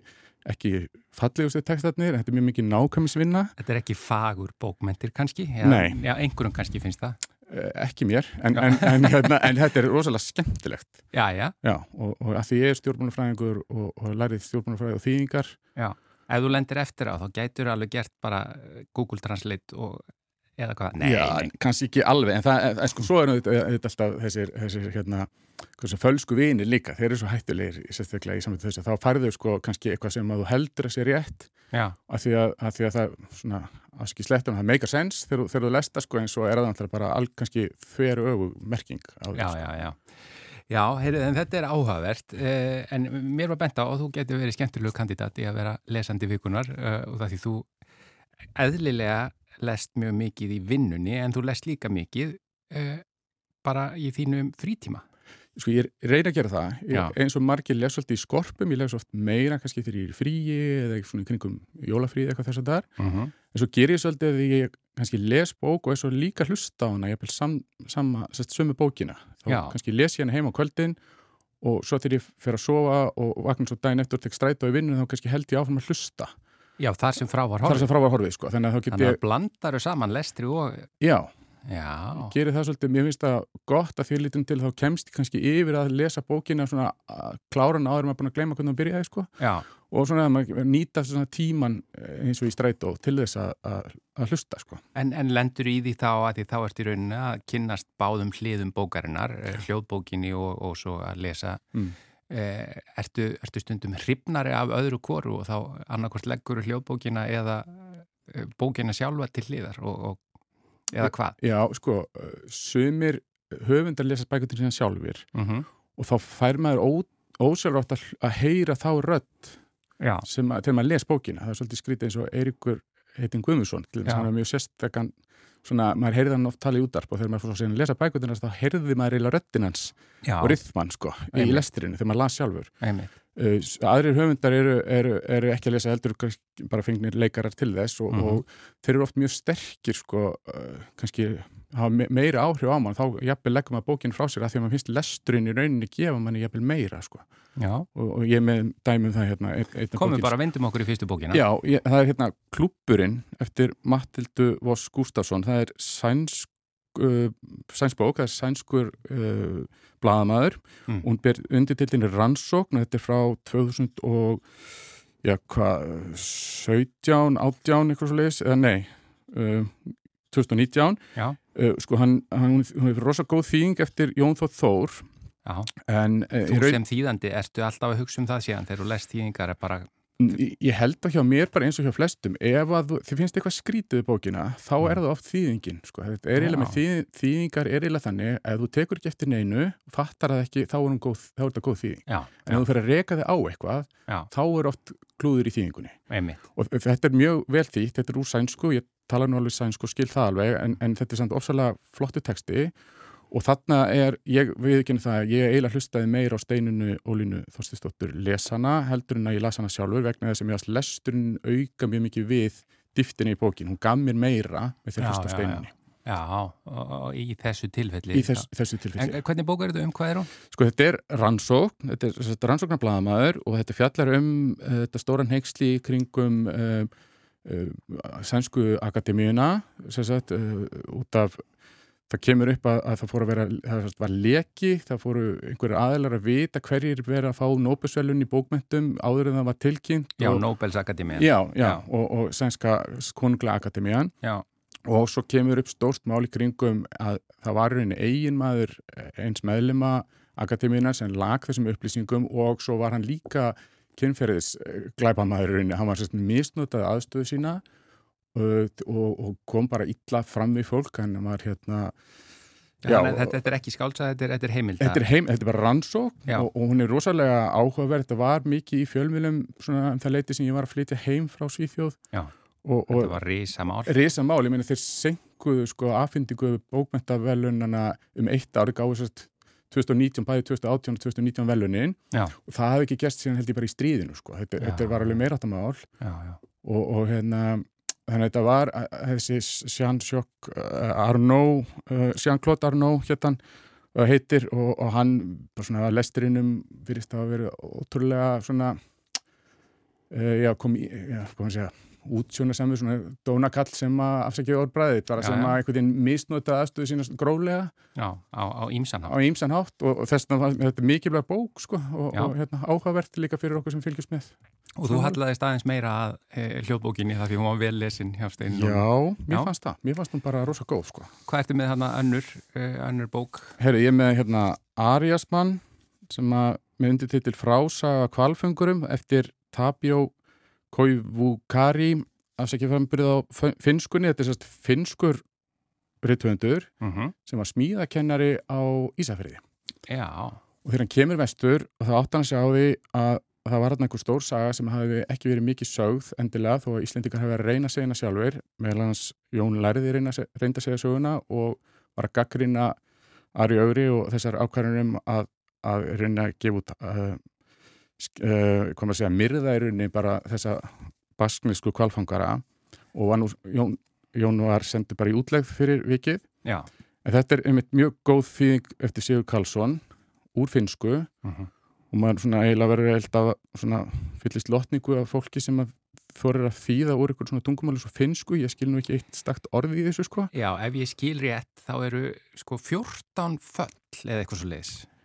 ekki fallegustu textatnir, en þetta er mjög mikið nákvæmisvinna Þetta er ekki fagur bókmentir kannski? Já, Nei. Já, einhverjum kannski finnst það. Eh, ekki mér, en, en, en, hérna, en þetta er rosalega skemmtilegt. Já, já, Já, og, og að því ég er stjórnmálafræðingur og, og lærið stjórnmálafræði og þýðingar. Já. Ef þú lendir eftir á þá gætur alveg gert bara eh, Google Translate og eða hvað? Nei, Já, nei. kannski ekki alveg, en það, en sko svo er þetta, alltaf þessir, þessir hérna, hversu fölsku vinir líka, þeir eru svo hættulegir sérstaklega í samvættu þessu, þá færðu sko kannski eitthvað sem að þú heldur að sé rétt að því að, að, því að það svona, aðski slettum, það make a sense þegar, þegar þú lesta sko eins og er það náttúrulega bara all, kannski þveru öfu merking á já, því. já, já. Já, heyrðu, en þetta er áhugavert, eh, en mér var bent á og þú getur verið skemmtilegu kandidat í að vera lesandi vikunar eh, og það því þú eðlilega lest mjög mikið í vinnunni en þú lest líka mikið eh, bara í þínum frítíma. Sko ég reyna að gera það, ég, eins og margir les svolítið í skorpum, ég les oft meira kannski þegar ég er fríi eða svona í kringum jólafríi eitthvað þess að það er, Uh -huh. en svo ger ég svolítið að ég kannski les bók og er svo líka hlusta á hana, ég er sam, sama, sest, sömu bókina, þá Já. kannski les ég hana heim á kvöldin og svo þegar ég fer að sofa og vakna svo daginn eftir og tek strætó í vinnu þá kannski held ég áfram að hlusta Já, þar sem frá var þar horfið. sem frá var horfið sko, þannig að Þannig ég, að blandaru saman lestri og... já, Já, gerir það svolítið, mér finnst það gott að því lítum til þá kemst ég kannski yfir að lesa bókina svona að klára hana áður maður búin að gleyma hvernig hann byrjaði sko já, og svona að maður nýta svona tíman eh, eins og í strætó til þess að, að, að hlusta sko. en, en lendur í því þá að því þá ert í rauninni að kynnast báðum hliðum bókarinnar, eh, hljóðbókinni og, og svo að lesa. Mm. Eh, ertu, ertu stundum hrifnari af öðru koru og þá annarkvort leggur hljóðbókina eða eh, bókina sjálfa til hliðar og, og eða hvað? Já, sko, eh, sumir höfundar lesa bækutin síðan sjálfur Mm og þá fær maður ósjálfrátt að, heyra þá Já, sem að, þegar maður les bókina, það er svolítið skrítið eins og Eiríkur heitin Guðmusson, til þess að hann er mjög sérstakann svona, maður heyrði hann oft tala í útarp og þegar maður fór svo síðan að lesa bækutina þá heyrði maður eiginlega röddinn hans já, og rithmann sko, í Einmitt. lesturinu þegar maður las sjálfur einmitt. uh, aðrir höfundar eru, eru, eru ekki að lesa heldur bara fengnir leikarar til þess og, Mhm. og þeir eru oft mjög sterkir sko, uh, kannski hafa me meira áhrif á mann, þá jafnvel leggum maður bókin frá sér að því að maður finnst lesturinn í rauninni gefa manni jafnvel meira sko. Og, og ég með dæmum það hérna komum bókin- bara að vindum okkur í fyrstu bókina. Já, ég, það er hérna klúpurinn eftir Mattildu Voss Gustafsson það er sænsk uh, sænsbók, það er sænskur uh, blaðamaður Mm. hún ber undir til rannsókn og þetta er frá 2000 og já, hvað 17, 18 eitthvað svo leiðis, eða nei uh, 2019 Já. uh, sko hann, hann, hún hefur rosa góð þýðing eftir Jón Þótt Þór en uh, Þú sem þýðandi, ertu alltaf að hugsa um það síðan þegar þú lest þýðingar er bara, Ég held að hjá mér bara eins og hjá flestum ef að þið finnst eitthvað skrítið í bókina þá er það oft þýðingin sko. er þýð, þýðingar er eiginlega þannig ef þú tekur ekki eftir neinu fattar það ekki, þá er, hún góð, þá er það góð þýðing. Já, en ef þú fer að reka þig á eitthvað já, þá er oft klúður í þýðingunni. Einmitt. og þetta er mjög vel þýtt, þetta er úr sænsku ég tala nú alveg sænsku skil það alveg en, en þetta er samt ofsalega flottu texti. og þarna er, ég viðkynna það að ég eiginlega hlustaði meira á steinunu Ólínu Þorstistóttur lesana heldur en að ég las hana sjálfur vegna þess að mér varst lesturinn auka mjög mikið við dýftinni í bókin, hún gaf mér meira með því að hlusta á já, og, og í þessu tilfelli. í þess, þessu tilfelli. en hvernig bók er þetta um? Hvað er hún? Sko þetta er rannsókn, þetta er sem sagt, rannsóknarblaðamaður og þetta fjallar um uh, þetta stóran hengsli í kringum uh, uh, sænsku akademíuna sagt uh, út af það kemur upp að, að það fóru að vera það var leki, það fóru einhverju aðeinar að vita hverjir vera að fá nóbusvelun í bókmentum áður en það var tilkynnt Já, og, Nobels Akademían. já, já, Já. og, og sænska konungla akademían Já, og svo kemur upp stórt mál í kringum að það var rauninni eiginmaður eins meðlima akademíunar sem lag þessum upplýsingum og svo var hann líka kynferðis glæpamaður rauninni, hann var sérst misnotað aðstöðu sína og, og kom bara illa fram við fólk en maður hérna Já, þetta, þetta er ekki skáldsað, þetta, þetta er heimild Þetta er, heim, þetta er bara rannsók og, og hún er rosalega áhugaverð. Þetta var mikið í fjölmjölum svona um það leiti sem ég var að flytja heim frá Svíþjóð. Já, og, þetta var risamál. Risamál, ég meina þeir senkuðu sko aðfindingu bókmentavelunana um eitt ári gáðist 2019, bæði 2018 og 2019 velunin já. og það hefði ekki gæst síðan held ég bara í stríðinu sko, þetta, þetta var alveg meiráttamál og, og hérna þannig að þetta var þessi Jean-Jacques Arnaud Jean-Claude Arnaud héttan heitir og, og hann svona lesterinnum virðist að vera ótrúlega svona já, kom í, já, hvað maður segja útsjóna sem við svona dónakall sem að afsækja orðbræði, bara já, sem að einhvern veginn misnóta aðstöðu sína gróðlega Já, á ímsanhátt á ímsanhátt og, og þess að þetta er mikilvæg bók sko og, og hérna, áhugavert líka fyrir okkur sem fylgjast með. Og þú hallaðist aðeins meira að e, hljóðbókinni þar því hún var vel lesin hjá stein Já, mér fannst það, mér fannst hún bara rosa góð sko. Hvað ertu með hérna önnur, e, önnur bók? Herru, ég er með hérna Ariasmann sem að með undir titil Frásaga kvalfengurum eftir Tapio Koivukari afsækja framburð á finskunni, þetta er sérst finskur rittvöndur uh -huh. sem var smíðakennari á Ísafriði Já. Og þegar hann kemur vestur og það átt hann að sjá því að það var hérna einhver stór saga sem hafi ekki verið mikið sögð endilega þó að Íslendikar verið að reyna hana sjálfur meðal hans Jón Lærði reynda segja söguna og var að gaggrina Ari Ögri og þessar ákvarðunum að, að reyna að gefa út uh, uh, hvað maður segja, myrða í rauninni bara þessa basknisku kvalfangara og nú, Jón, Jón var sendið bara í útlegð fyrir vikið Já. en þetta er einmitt mjög góð þýðing eftir Sigur Karlsson úr finsku uh -huh. og maður svona eiginlega verður alltaf svona fyllist lotningu af fólki sem að þorir að þýða úr ykkur svona tungumáli svo finsku, ég skil nú ekki eitt stakt orði í þessu sko. Já, ef ég skil rétt þá eru sko 14 föll eða eitthvað svo leis Já.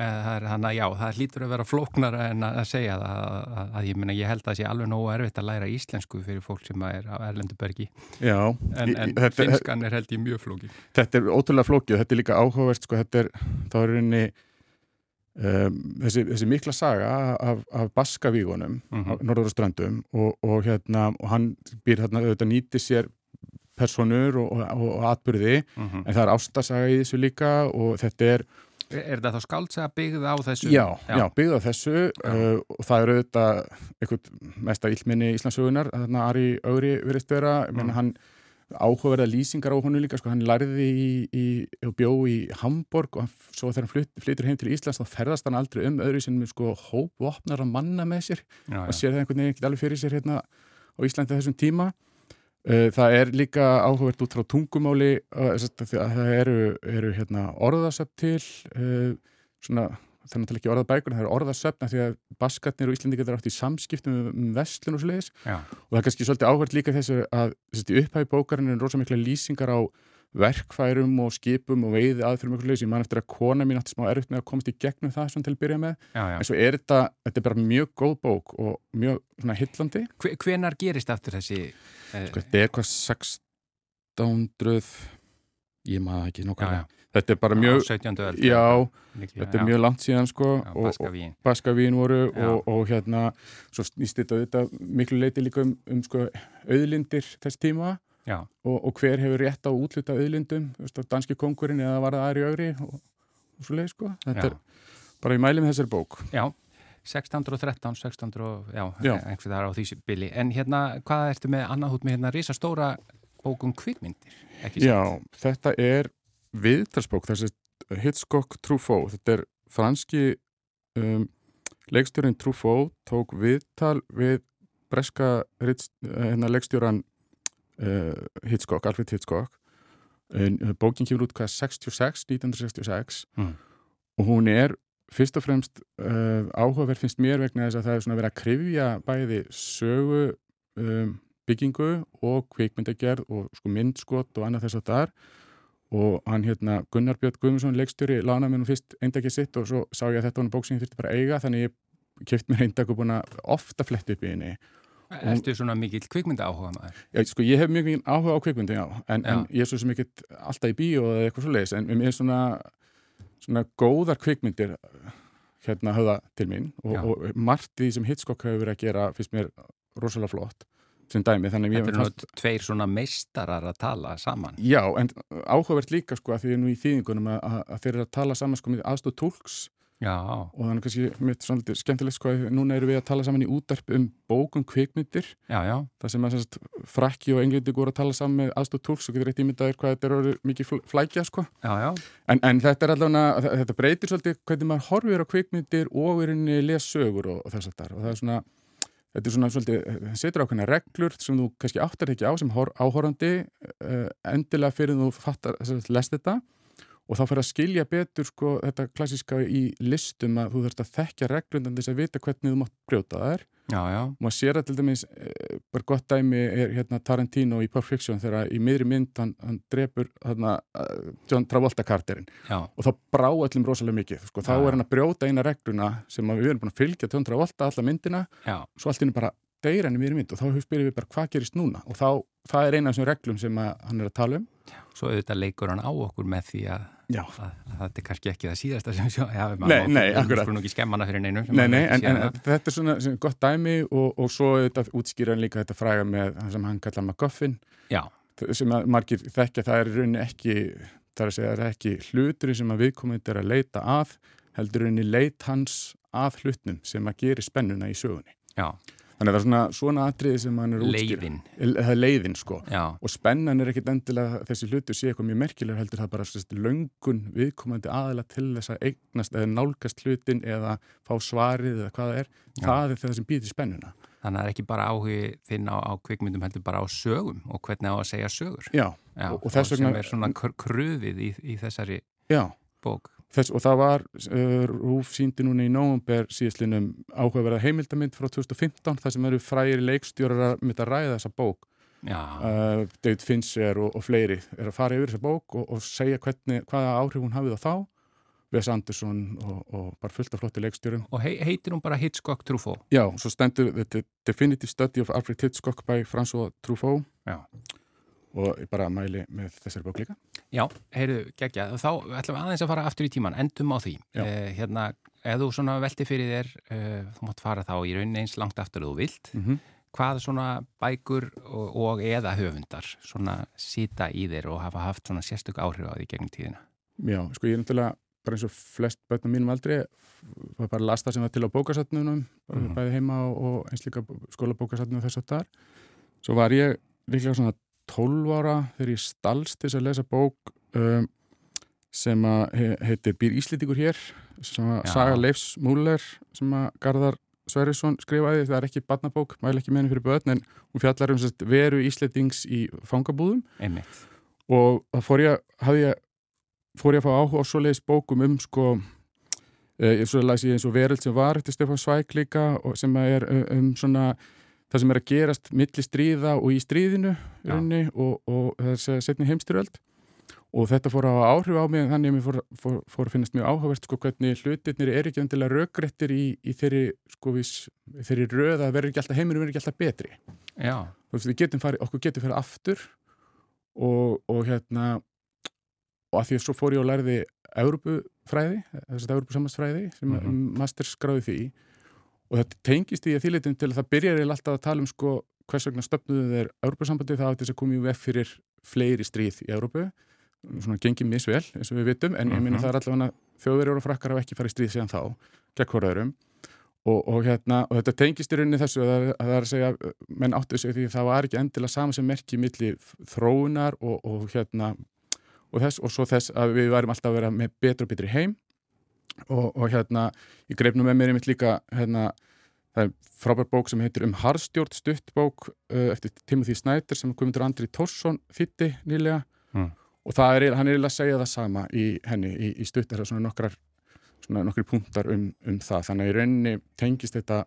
Þannig að já, það hlýtur að vera flóknara en að segja það að, að, ég, myna, ég held að það sé alveg nógu erfitt að læra íslensku fyrir fólk sem er á Erlendubergi Já, en, en þetta, finskan er held ég mjög flóki Þetta er ótrúlega flókið, þetta er líka áhugavert sko, þetta er, þá er rauninni um, þessi, þessi mikla saga af, af Baskavígunum mm. -hmm. Norður og Strandum og, og hérna, og hann býr hérna, þetta nýti sér personur og, og, og atbyrði, mm -hmm. en það er ástasaga í þessu líka og þetta er Er, þetta þá skáldsaga byggð á þessu? Já, já. já byggð á þessu uh, og það eru auðvitað eitthvað mesta illminni Íslandsögunar þannig að Ari Ögri verist vera mm. menn, hann áhugaverða lýsingar á honu líka sko, hann lærði í, í bjó í Hamburg og hann, svo þegar hann flyt, flytur heim til Íslands þá ferðast hann aldrei um öðru sem sko, hópvopnar að manna með sér já, og sér það einhvern veginn ekki alveg fyrir sér hérna á Íslandi þessum tíma Það er líka áhugavert út frá tungumáli að það eru, eru hérna, orðasöpt til svona, það er náttúrulega ekki orðabækur það eru orðasöpna því að baskatnir og Íslandi getur átt í samskiptum um vestlun og sliðis og það er kannski svolítið áhugavert líka þessu að upphæfi bókarinn er rosa mikla lýsingar á verkfærum og skipum og veiði aðfyrir mjög leys, ég man eftir að kona mín átti smá erfitt með að komast í gegnum það svona til að byrja með. Já, já. en svo er þetta, þetta er bara mjög góð bók og mjög svona hillandi Hvenar gerist aftur þessi? Sko, þetta er eitthvað 1600 ég maður ekki nokkala þetta er bara mjög já, Líklega, þetta er mjög langt síðan sko já, Baskavín, Baskavín voru og, og hérna svo snýst þetta, þetta miklu leiti líka um, um sko, auðlindir þess tíma og, og hver hefur rétt á útluta auðlindum, danski kongurinn eða var það aðri ögri og, og svo leið sko þetta já. er bara í mæli með þessari bók Já 1613, 1600, já, já. einhvern þar á því bili. En hérna, hvað ertu með annað hút með hérna risastóra bókum kvikmyndir? Já, þetta er viðtalsbók, þessi Hitchcock Truffaut, þetta er franski um, leikstjórin Truffaut tók viðtal við breska hérna, leikstjóran Hitchcock, Alfred Hitchcock. En bókin kemur út hvað 66, 1966 mm. og hún er fyrst og fremst uh, áhugaverð finnst mér vegna þess að það er svona verið að krifja bæði sögu um, byggingu og kvikmyndagerð og sko myndskott og annað þess að þar og hann hérna Gunnar Björn Guðmundsson leikstjóri lánaði mér nú fyrst eindakið sitt og svo sá ég að þetta var bók sem ég þurfti bara að eiga þannig ég kæft mér eindak og búin að ofta flett upp í henni Erstu svona mikill kvikmynda áhuga maður? Já, sko ég hef mjög mikið áhuga á kvikmynda, já. En, já. en ég er svo sem ekki alltaf í bíó eða eitthvað svo leiðis en mér er svona svona góðar kvikmyndir hérna höfða til mín. Og, og margt því sem Hitchcock hefur verið að gera finnst mér rosalega flott sem dæmi. Þannig Þetta eru fast... nú tveir svona meistarar að tala saman. Já, en áhugavert líka sko að því nú í þýðingunum að, að þeir eru að tala saman sko með aðstóð tólks Já. og þannig kannski mitt svona skemmtilegt sko að núna eru við að tala saman í útarp um bókum kvikmyndir. Já, já. það sem að sagt, frakki og englindi voru að tala saman með aðstóð tólks og getur eitt ímyndaður hvað þetta eru mikið flækja sko. En, en þetta er allavega, þetta breytir svolítið hvernig maður horfir á kvikmyndir og er inn í lesögur og, og þess að það og það er svona Þetta er svona svolítið, það setur ákveðna reglur sem þú kannski áttar ekki á sem áhórandi uh, endilega fyrir þú fattar, þetta og þá fyrir að skilja betur sko þetta klassiska í listum að þú þurft að þekkja reglundan þess að vita hvernig þú mátt brjóta það er. Já, já. Og maður sér að til dæmis, eh, bara gott dæmi er hérna Tarantino í Pulp Fiction þegar í miðri mynd hann, hann drefur hérna, John Travolta karterinn og þá brá öllum rosalega mikið. Sko, þá já, er hann að brjóta eina regluna sem við erum búin að fylgja John Travolta alla myndina, svo allt inn er bara deyra henni miðri mynd og þá spyrir við bara hvað gerist núna og þá, það er eina af þessum reglum sem hann er að tala um. Svo auðvitað leikur hann á okkur með því að Já. Það, er kannski ekki það síðasta sem sjá, já, nei, nei, akkurat. Skulum ekki skemmana fyrir neinu. Nei, nei, en, en þetta er svona, svona gott dæmi og, og svo útskýra hann líka þetta fræga með það sem hann kallar MacGuffin. Sem að margir þekkja, það er rauninni ekki, það er að segja, það er ekki hlutur sem að viðkomandi er að leita að, heldur rauninni leit hans að hlutnum sem að geri spennuna í sögunni. Já. Þannig að það er svona, svona atriði sem hann er útskýr. Leiðin. Það er leiðin, sko. Já. Og spennan er ekkit endilega þessi hlutu sé eitthvað mjög merkilegur heldur það bara sérst, löngun viðkomandi aðila til þess að eignast eða nálgast hlutin eða fá svarið eða hvað það er. Já. Það er það sem býðir spennuna. Þannig að það er ekki bara áhugi þinn á, á kvikmyndum heldur bara á sögum og hvernig á að segja sögur. Já. Já og, og þess vegna... Sem er svona kröfið í, í þessari Já. bók. Þess, og það var uh, Rúf síndi núna í nógumber síðastlinum áhugaverða heimildamind frá 2015 þar sem eru frægir leikstjórar að mynda að ræða þessa bók. Uh, David Fincher og, og fleiri er að fara yfir þessa bók og, og segja hvernig, hvaða áhrif hún hafið á þá. Wes Anderson og, og bara fullt af flotti leikstjórum. Og hei, heitir hún bara Hitchcock Truffaut? Já, svo stendur The Definitive Study of Alfred Hitchcock by François Truffaut. Já og bara mæli með þessari bók líka. Já, heyrðu, geggja, þá ætlum við aðeins að fara aftur í tíman, endum á því. Eh, hérna, ef þú svona velti fyrir þér eh, þú mátt fara þá í raunin eins langt aftur þú vilt, mm -hmm. hvað svona bækur og, og eða höfundar svona sýta í þér og hafa haft svona sérstök áhrif á því gegnum tíðina? Já, sko ég er náttúrulega bara eins og flest börnum mínum aldrei var bara lasta sem var til á bókasatnunum mm -hmm. bæði heima og, og eins líka skólabókasatnunum þess að þar svo var ég líklega svona 12 ára þegar ég stalst til að lesa bók um, sem að heitir Býr Íslitíkur hér sem að Já. Saga Leifs Múler sem að Garðar Sverrisson skrifaði það er ekki badnabók, mæl ekki meðin fyrir börn en hún fjallar um sest, veru Íslitings í fangabúðum Einmitt. og það fór ég, ég fór ég að fá áhuga á svoleiðis bókum um sko eh, svo eins og Veröld sem var eftir Stefán Svæk líka sem er um, um svona það sem er að gerast milli stríða og í stríðinu runni, og, og þess að setja heimstyröld og þetta fór að áhrif á mig þannig að mér fór, fór, fór að finnast mjög áhugavert sko hvernig hlutirnir er ekki endilega raugrættir í, í þeirri, sko, vís, þeirri röð að verður ekki alltaf heimir verður ekki alltaf betri Já. þú veist við getum farið, okkur getum farið aftur og, og hérna og að því að svo fór ég og lærði Európufræði, þess að Európusamastfræði sem mm -hmm. masterskráði því og þetta tengist í að þýleitin til að það byrjar eða alltaf að tala um sko hvers vegna stöfnuðu þeir Európa-sambandi það átti þess að koma í vef fyrir fleiri stríð í Európu svona gengið misvel eins og við vitum en ég minna mhm. það er allavega þjóðverjur og frakkar hafa ekki farið stríð síðan þá gegn horðurum og, og, hérna, og þetta tengist í rauninni þessu að, að það er að segja menn áttu sig því það var ekki endilega sama sem merki millir þróunar og, og hérna og þess og svo þess að við værim alltaf að vera með betra og betri heim og, og hérna, ég greif nú með mér einmitt líka hérna, það er frábær bók sem heitir um harstjórn stuttbók uh, eftir Timothy Snyder sem komundur Andri Tórsson þitti nýlega mm. og það er, hann er að segja það sama í henni í, í stutt, það er svona nokkrar svona nokkri punktar um, um það, þannig að í rauninni tengist þetta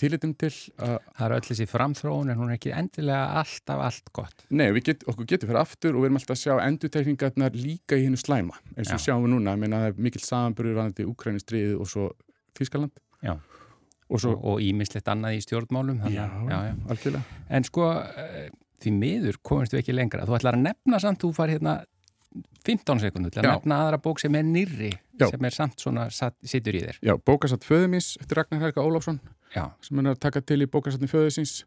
þýlitum til að... Það er öll þessi framþróun en hún er ekki endilega alltaf allt gott. Nei, við get, okkur getum fyrir aftur og við erum alltaf að sjá endutekningarnar líka í hennu slæma, eins og Já. sjáum við núna, ég meina það er mikil samanbyrður vanandi Úkrænistriðið og svo Þískaland. Já, og ímislegt annað í stjórnmálum. Þannig, já, já, já, algjörlega. En sko, eh, því miður komumst við ekki lengra. Þú ætlar að nefna samt, þú far hérna 15 sekundur til að nefna aðra bók sem er nýri, Já. sem er samt svona sittur í þér. Já, bókasatt Föðumís eftir Ragnar Helga Óláfsson Já. sem hann er að taka til í bókasattin Föðusins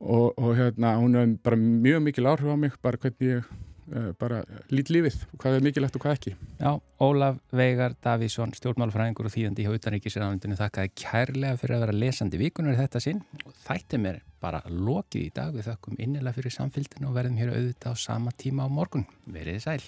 og, og hérna hún er bara mjög mikil áhrif á mig bara hvernig ég uh, bara lít lífið, hvað er mikilvægt og hvað ekki Já, Ólaf Veigar Davísson stjórnmálfræðingur og þýðandi í Hauðaríkisræðanundinu þakkaði kærlega fyrir að vera lesandi vikunar þetta sinn og þætti mér bara lokið í dag við þakkum innilega fyrir samfélginu og verðum hér auðvitað á sama tíma á morgun. Verið sæl